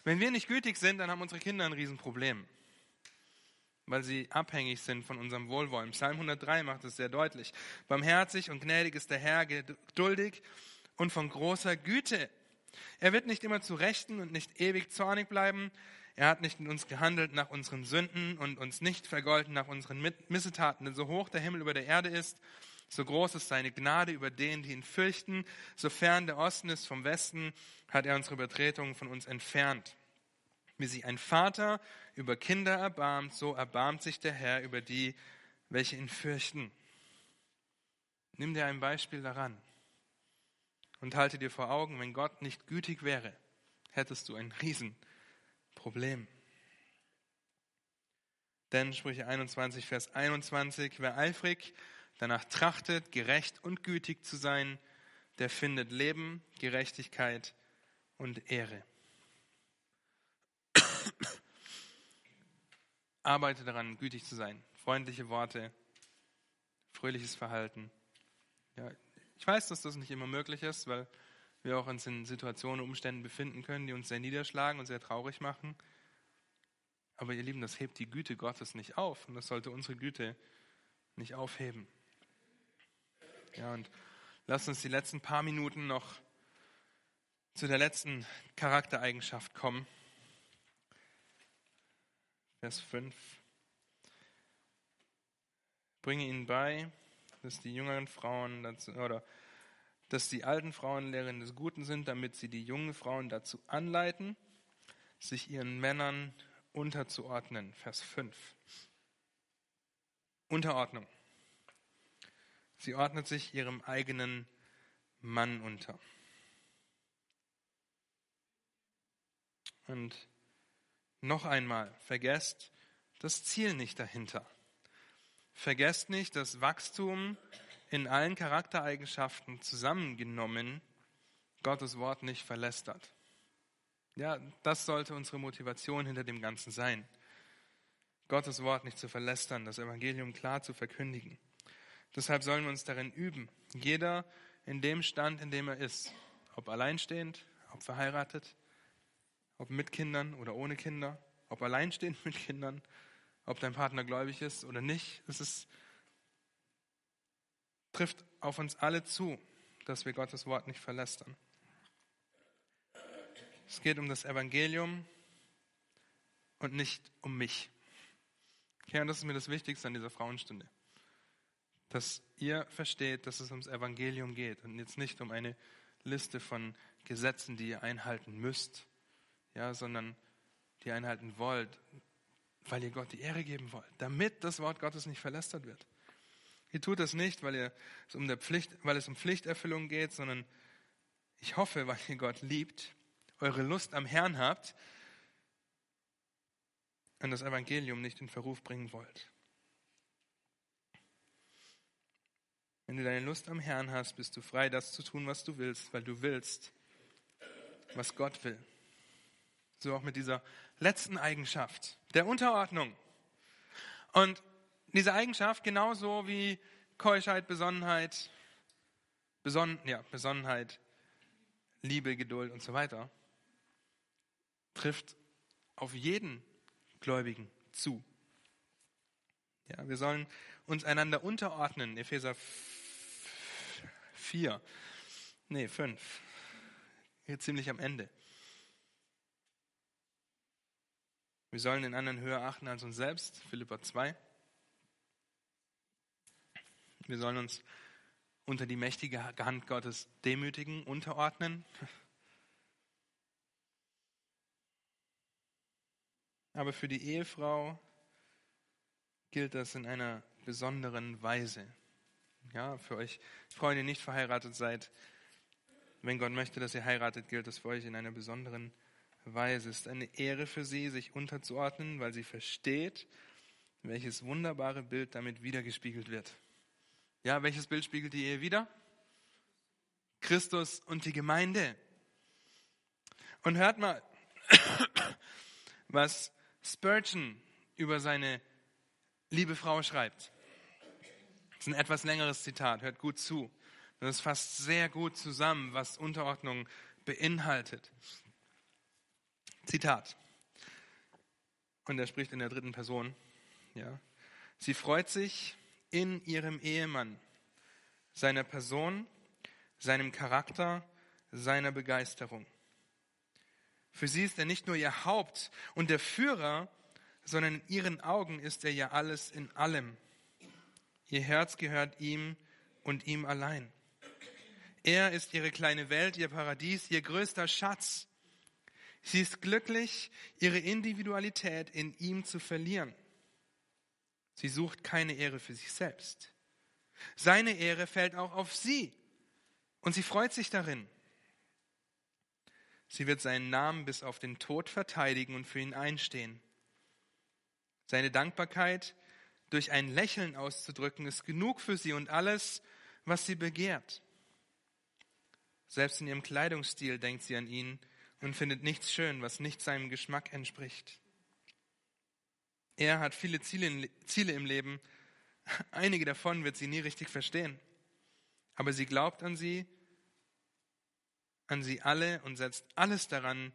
Wenn wir nicht gütig sind, dann haben unsere Kinder ein Riesenproblem, weil sie abhängig sind von unserem Wohlwollen. Psalm 103 macht es sehr deutlich. Barmherzig und gnädig ist der Herr, geduldig und von großer Güte. Er wird nicht immer zu Rechten und nicht ewig zornig bleiben. Er hat nicht in uns gehandelt nach unseren Sünden und uns nicht vergolten nach unseren Missetaten. Denn so hoch der Himmel über der Erde ist, so groß ist seine Gnade über denen, die ihn fürchten. Sofern der Osten ist vom Westen, hat er unsere Übertretungen von uns entfernt. Wie sich ein Vater über Kinder erbarmt, so erbarmt sich der Herr über die, welche ihn fürchten. Nimm dir ein Beispiel daran und halte dir vor Augen, wenn Gott nicht gütig wäre, hättest du ein Riesenproblem. Denn Sprüche 21, Vers 21, wer eifrig danach trachtet, gerecht und gütig zu sein, der findet Leben, Gerechtigkeit und Ehre. Arbeite daran, gütig zu sein. Freundliche Worte, fröhliches Verhalten. Ja, ich weiß, dass das nicht immer möglich ist, weil wir auch uns in Situationen und Umständen befinden können, die uns sehr niederschlagen und sehr traurig machen. Aber ihr Lieben, das hebt die Güte Gottes nicht auf und das sollte unsere Güte nicht aufheben. Ja, und lasst uns die letzten paar Minuten noch zu der letzten Charaktereigenschaft kommen. Vers 5. Bringe ihnen bei, dass die jüngeren Frauen dazu, oder dass die alten Frauen Lehrerinnen des Guten sind, damit sie die jungen Frauen dazu anleiten, sich ihren Männern unterzuordnen. Vers 5. Unterordnung. Sie ordnet sich ihrem eigenen Mann unter. Und noch einmal, vergesst das Ziel nicht dahinter. Vergesst nicht, dass Wachstum in allen Charaktereigenschaften zusammengenommen Gottes Wort nicht verlästert. Ja, das sollte unsere Motivation hinter dem Ganzen sein. Gottes Wort nicht zu verlästern, das Evangelium klar zu verkündigen. Deshalb sollen wir uns darin üben. Jeder in dem Stand, in dem er ist. Ob alleinstehend, ob verheiratet, ob mit Kindern oder ohne Kinder, ob alleinstehend mit Kindern, ob dein Partner gläubig ist oder nicht. Es ist, trifft auf uns alle zu, dass wir Gottes Wort nicht verlästern. Es geht um das Evangelium und nicht um mich. Okay, und das ist mir das Wichtigste an dieser Frauenstunde dass ihr versteht, dass es ums Evangelium geht und jetzt nicht um eine Liste von Gesetzen, die ihr einhalten müsst, ja, sondern die ihr einhalten wollt, weil ihr Gott die Ehre geben wollt, damit das Wort Gottes nicht verlästert wird. Ihr tut das nicht, weil, ihr es um der Pflicht, weil es um Pflichterfüllung geht, sondern ich hoffe, weil ihr Gott liebt, eure Lust am Herrn habt und das Evangelium nicht in Verruf bringen wollt. Wenn du deine Lust am Herrn hast, bist du frei, das zu tun, was du willst, weil du willst, was Gott will. So auch mit dieser letzten Eigenschaft, der Unterordnung. Und diese Eigenschaft, genauso wie Keuschheit, Besonnenheit, Besonnen, ja, Besonnenheit, Liebe, Geduld und so weiter, trifft auf jeden Gläubigen zu. Ja, wir sollen uns einander unterordnen. Epheser 4. Nee, 5. Hier ziemlich am Ende. Wir sollen den anderen höher achten als uns selbst. Philippa 2. Wir sollen uns unter die mächtige Hand Gottes demütigen, unterordnen. Aber für die Ehefrau gilt das in einer besonderen Weise. Ja, für euch Freunde, die nicht verheiratet seid, wenn Gott möchte, dass ihr heiratet, gilt das für euch in einer besonderen Weise. Es ist eine Ehre für sie, sich unterzuordnen, weil sie versteht, welches wunderbare Bild damit wiedergespiegelt wird. Ja, welches Bild spiegelt die Ehe wieder? Christus und die Gemeinde. Und hört mal, was Spurgeon über seine liebe Frau schreibt. Das ist ein etwas längeres Zitat, hört gut zu. Das fasst sehr gut zusammen, was Unterordnung beinhaltet. Zitat. Und er spricht in der dritten Person. Ja. Sie freut sich, in ihrem Ehemann, seiner Person, seinem Charakter, seiner Begeisterung. Für sie ist er nicht nur ihr Haupt und der Führer, sondern in ihren Augen ist er ja alles in allem. Ihr Herz gehört ihm und ihm allein. Er ist ihre kleine Welt, ihr Paradies, ihr größter Schatz. Sie ist glücklich, ihre Individualität in ihm zu verlieren. Sie sucht keine Ehre für sich selbst. Seine Ehre fällt auch auf sie und sie freut sich darin. Sie wird seinen Namen bis auf den Tod verteidigen und für ihn einstehen. Seine Dankbarkeit durch ein Lächeln auszudrücken ist genug für sie und alles, was sie begehrt. Selbst in ihrem Kleidungsstil denkt sie an ihn und findet nichts schön, was nicht seinem Geschmack entspricht. Er hat viele Ziele, Ziele im Leben. Einige davon wird sie nie richtig verstehen. Aber sie glaubt an sie, an sie alle und setzt alles daran,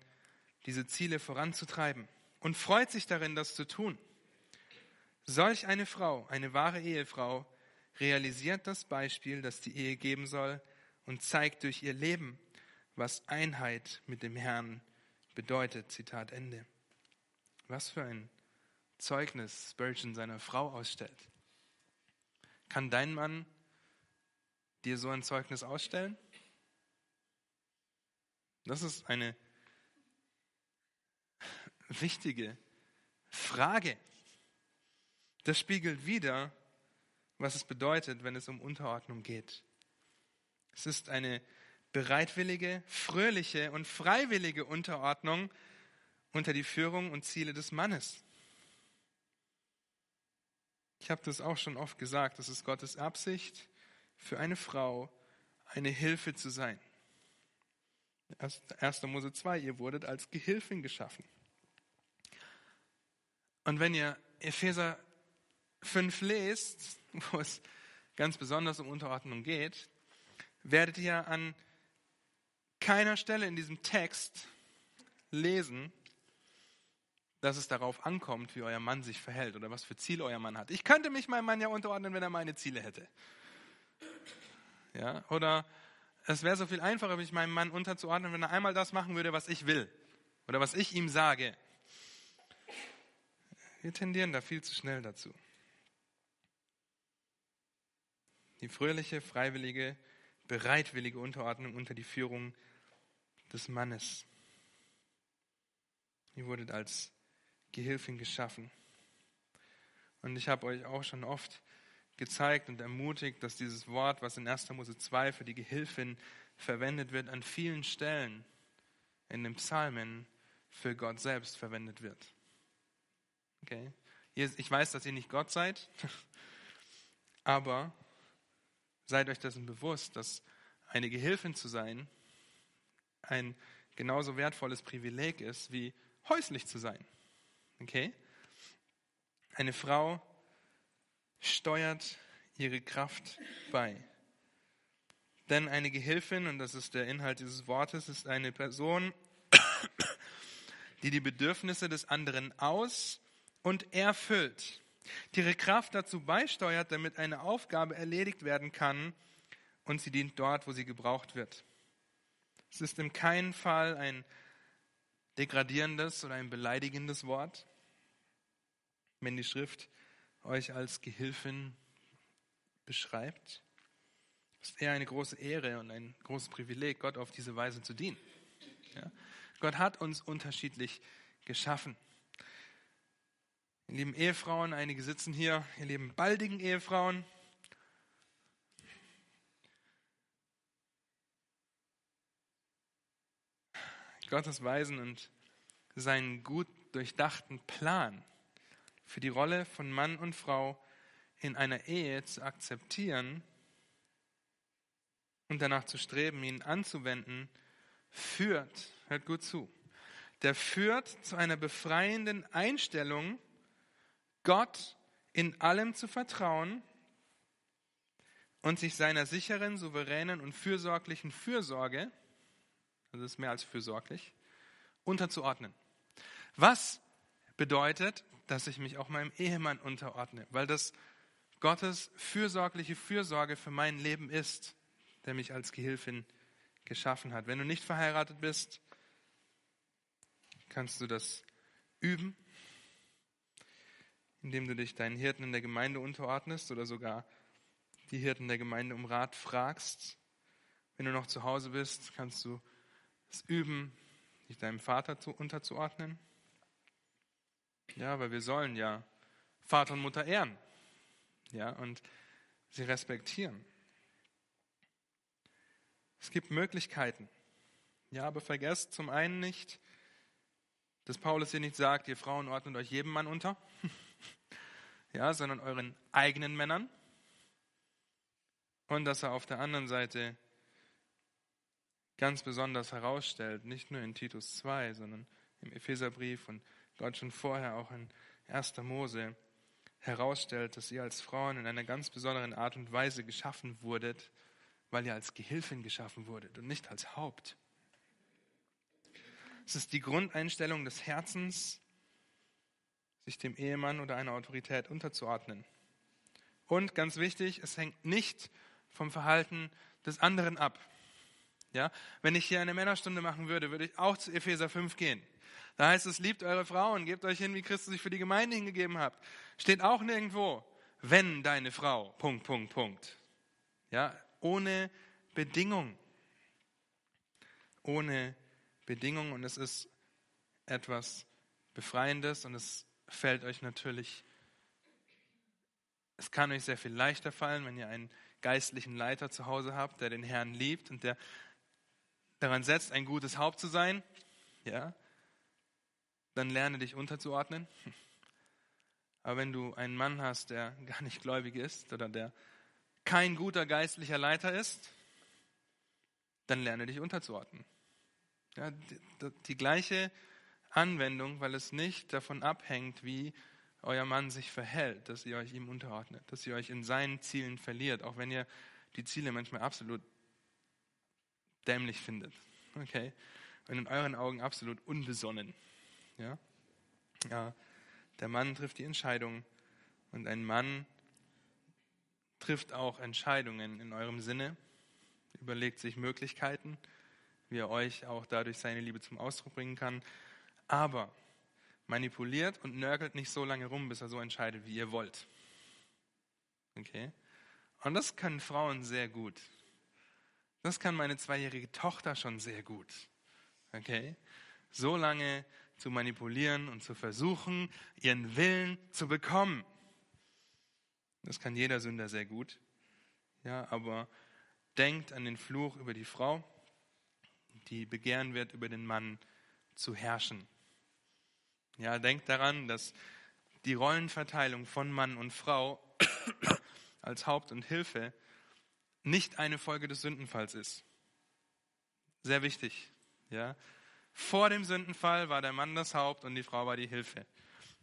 diese Ziele voranzutreiben und freut sich darin, das zu tun. Solch eine Frau, eine wahre Ehefrau, realisiert das Beispiel, das die Ehe geben soll und zeigt durch ihr Leben, was Einheit mit dem Herrn bedeutet. Zitat Ende. Was für ein Zeugnis Spurgeon seiner Frau ausstellt. Kann dein Mann dir so ein Zeugnis ausstellen? Das ist eine wichtige Frage. Das spiegelt wieder, was es bedeutet, wenn es um Unterordnung geht. Es ist eine bereitwillige, fröhliche und freiwillige Unterordnung unter die Führung und Ziele des Mannes. Ich habe das auch schon oft gesagt, das ist Gottes Absicht für eine Frau, eine Hilfe zu sein. 1. Mose 2, ihr wurdet als Gehilfin geschaffen. Und wenn ihr Epheser 5 lest, wo es ganz besonders um Unterordnung geht, werdet ihr an keiner Stelle in diesem Text lesen, dass es darauf ankommt, wie euer Mann sich verhält oder was für Ziel euer Mann hat. Ich könnte mich meinem Mann ja unterordnen, wenn er meine Ziele hätte. Ja, oder es wäre so viel einfacher, mich meinem Mann unterzuordnen, wenn er einmal das machen würde, was ich will oder was ich ihm sage. Wir tendieren da viel zu schnell dazu. Die fröhliche, freiwillige, bereitwillige Unterordnung unter die Führung des Mannes. Ihr wurdet als Gehilfin geschaffen. Und ich habe euch auch schon oft gezeigt und ermutigt, dass dieses Wort, was in 1. Mose 2 für die Gehilfin verwendet wird, an vielen Stellen in den Psalmen für Gott selbst verwendet wird. Okay? Ich weiß, dass ihr nicht Gott seid, aber seid euch dessen bewusst, dass eine Gehilfin zu sein ein genauso wertvolles Privileg ist, wie häuslich zu sein. Okay? Eine Frau steuert ihre Kraft bei. Denn eine Gehilfin, und das ist der Inhalt dieses Wortes, ist eine Person, die die Bedürfnisse des anderen aus und erfüllt, die ihre Kraft dazu beisteuert, damit eine Aufgabe erledigt werden kann und sie dient dort, wo sie gebraucht wird. Es ist in keinem Fall ein degradierendes oder ein beleidigendes Wort wenn die Schrift euch als Gehilfin beschreibt. Es ist eher eine große Ehre und ein großes Privileg, Gott auf diese Weise zu dienen. Ja? Gott hat uns unterschiedlich geschaffen. Ihr lieben Ehefrauen, einige sitzen hier, ihr lieben baldigen Ehefrauen. Gottes weisen und seinen gut durchdachten Plan für die Rolle von Mann und Frau in einer Ehe zu akzeptieren und danach zu streben, ihn anzuwenden, führt, hört gut zu, der führt zu einer befreienden Einstellung, Gott in allem zu vertrauen und sich seiner sicheren, souveränen und fürsorglichen Fürsorge, also das ist mehr als fürsorglich, unterzuordnen. Was bedeutet dass ich mich auch meinem Ehemann unterordne, weil das Gottes fürsorgliche Fürsorge für mein Leben ist, der mich als Gehilfin geschaffen hat. Wenn du nicht verheiratet bist, kannst du das üben, indem du dich deinen Hirten in der Gemeinde unterordnest oder sogar die Hirten der Gemeinde um Rat fragst. Wenn du noch zu Hause bist, kannst du es üben, dich deinem Vater zu, unterzuordnen. Ja, weil wir sollen ja Vater und Mutter ehren. Ja, und sie respektieren. Es gibt Möglichkeiten. Ja, aber vergesst zum einen nicht, dass Paulus hier nicht sagt, ihr Frauen ordnet euch jedem Mann unter, ja, sondern euren eigenen Männern. Und dass er auf der anderen Seite ganz besonders herausstellt, nicht nur in Titus 2, sondern im Epheserbrief und Gott schon vorher auch in 1. Mose herausstellt, dass ihr als Frauen in einer ganz besonderen Art und Weise geschaffen wurdet, weil ihr als Gehilfin geschaffen wurdet und nicht als Haupt. Es ist die Grundeinstellung des Herzens, sich dem Ehemann oder einer Autorität unterzuordnen. Und ganz wichtig, es hängt nicht vom Verhalten des anderen ab. Ja, wenn ich hier eine Männerstunde machen würde, würde ich auch zu Epheser 5 gehen. Da heißt es, liebt eure Frauen, gebt euch hin, wie Christus sich für die Gemeinde hingegeben hat. Steht auch nirgendwo, wenn deine Frau, Punkt, Punkt, Punkt. Ja, ohne Bedingung. Ohne Bedingung und es ist etwas Befreiendes und es fällt euch natürlich, es kann euch sehr viel leichter fallen, wenn ihr einen geistlichen Leiter zu Hause habt, der den Herrn liebt und der daran setzt, ein gutes Haupt zu sein. Ja, dann lerne dich unterzuordnen. Aber wenn du einen Mann hast, der gar nicht gläubig ist oder der kein guter geistlicher Leiter ist, dann lerne dich unterzuordnen. Ja, die, die gleiche Anwendung, weil es nicht davon abhängt, wie euer Mann sich verhält, dass ihr euch ihm unterordnet, dass ihr euch in seinen Zielen verliert, auch wenn ihr die Ziele manchmal absolut dämlich findet. Okay? Und in euren Augen absolut unbesonnen. Ja? ja, der Mann trifft die Entscheidung und ein Mann trifft auch Entscheidungen in eurem Sinne, überlegt sich Möglichkeiten, wie er euch auch dadurch seine Liebe zum Ausdruck bringen kann, aber manipuliert und nörgelt nicht so lange rum, bis er so entscheidet, wie ihr wollt. Okay? Und das können Frauen sehr gut. Das kann meine zweijährige Tochter schon sehr gut. Okay? So lange zu manipulieren und zu versuchen, ihren Willen zu bekommen. Das kann jeder Sünder sehr gut. Ja, aber denkt an den Fluch über die Frau, die begehren wird, über den Mann zu herrschen. Ja, denkt daran, dass die Rollenverteilung von Mann und Frau als Haupt und Hilfe nicht eine Folge des Sündenfalls ist. Sehr wichtig. Ja, vor dem Sündenfall war der Mann das Haupt und die Frau war die Hilfe.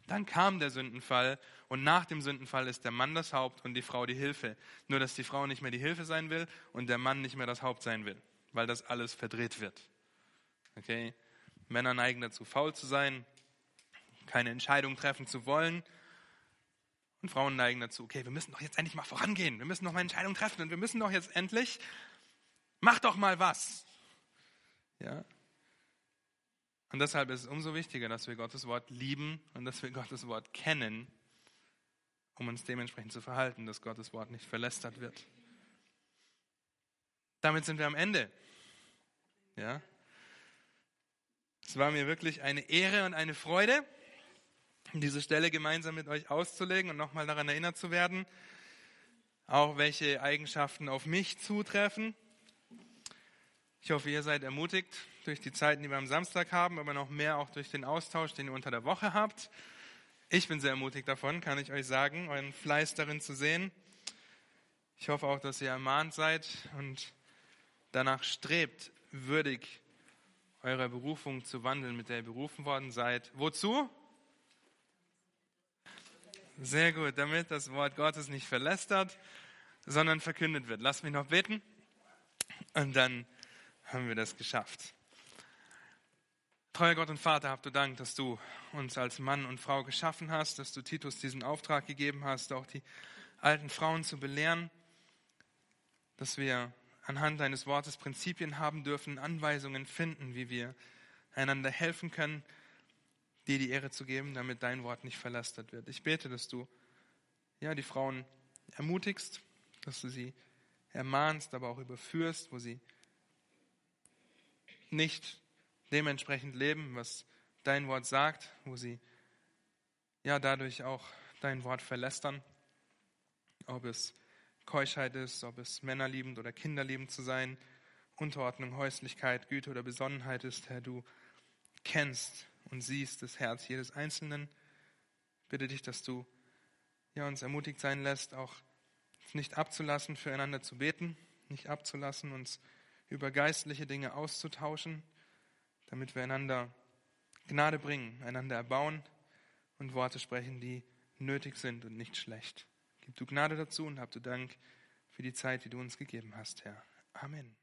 Dann kam der Sündenfall und nach dem Sündenfall ist der Mann das Haupt und die Frau die Hilfe. Nur dass die Frau nicht mehr die Hilfe sein will und der Mann nicht mehr das Haupt sein will, weil das alles verdreht wird. Okay? Männer neigen dazu, faul zu sein, keine Entscheidung treffen zu wollen. Und Frauen neigen dazu, okay, wir müssen doch jetzt endlich mal vorangehen. Wir müssen doch mal eine Entscheidung treffen und wir müssen doch jetzt endlich, mach doch mal was. Ja? Und deshalb ist es umso wichtiger, dass wir Gottes Wort lieben und dass wir Gottes Wort kennen, um uns dementsprechend zu verhalten, dass Gottes Wort nicht verlästert wird. Damit sind wir am Ende. Ja? Es war mir wirklich eine Ehre und eine Freude, diese Stelle gemeinsam mit euch auszulegen und nochmal daran erinnert zu werden, auch welche Eigenschaften auf mich zutreffen. Ich hoffe, ihr seid ermutigt durch die Zeiten, die wir am Samstag haben, aber noch mehr auch durch den Austausch, den ihr unter der Woche habt. Ich bin sehr ermutigt davon, kann ich euch sagen, euren Fleiß darin zu sehen. Ich hoffe auch, dass ihr ermahnt seid und danach strebt, würdig eurer Berufung zu wandeln, mit der ihr berufen worden seid. Wozu? Sehr gut, damit das Wort Gottes nicht verlästert, sondern verkündet wird. Lass mich noch beten und dann haben wir das geschafft. Treuer Gott und Vater, habt du Dank, dass du uns als Mann und Frau geschaffen hast, dass du Titus diesen Auftrag gegeben hast, auch die alten Frauen zu belehren, dass wir anhand deines Wortes Prinzipien haben dürfen, Anweisungen finden, wie wir einander helfen können, dir die Ehre zu geben, damit dein Wort nicht verlastet wird. Ich bete, dass du ja, die Frauen ermutigst, dass du sie ermahnst, aber auch überführst, wo sie nicht dementsprechend leben, was dein Wort sagt, wo sie ja dadurch auch dein Wort verlästern, ob es Keuschheit ist, ob es männerliebend oder kinderliebend zu sein, Unterordnung, Häuslichkeit, Güte oder Besonnenheit ist, Herr, du kennst und siehst das Herz jedes Einzelnen. bitte dich, dass du ja, uns ermutigt sein lässt, auch nicht abzulassen, füreinander zu beten, nicht abzulassen, uns über geistliche Dinge auszutauschen, damit wir einander Gnade bringen, einander erbauen und Worte sprechen, die nötig sind und nicht schlecht. Gib du Gnade dazu und hab du Dank für die Zeit, die du uns gegeben hast, Herr. Amen.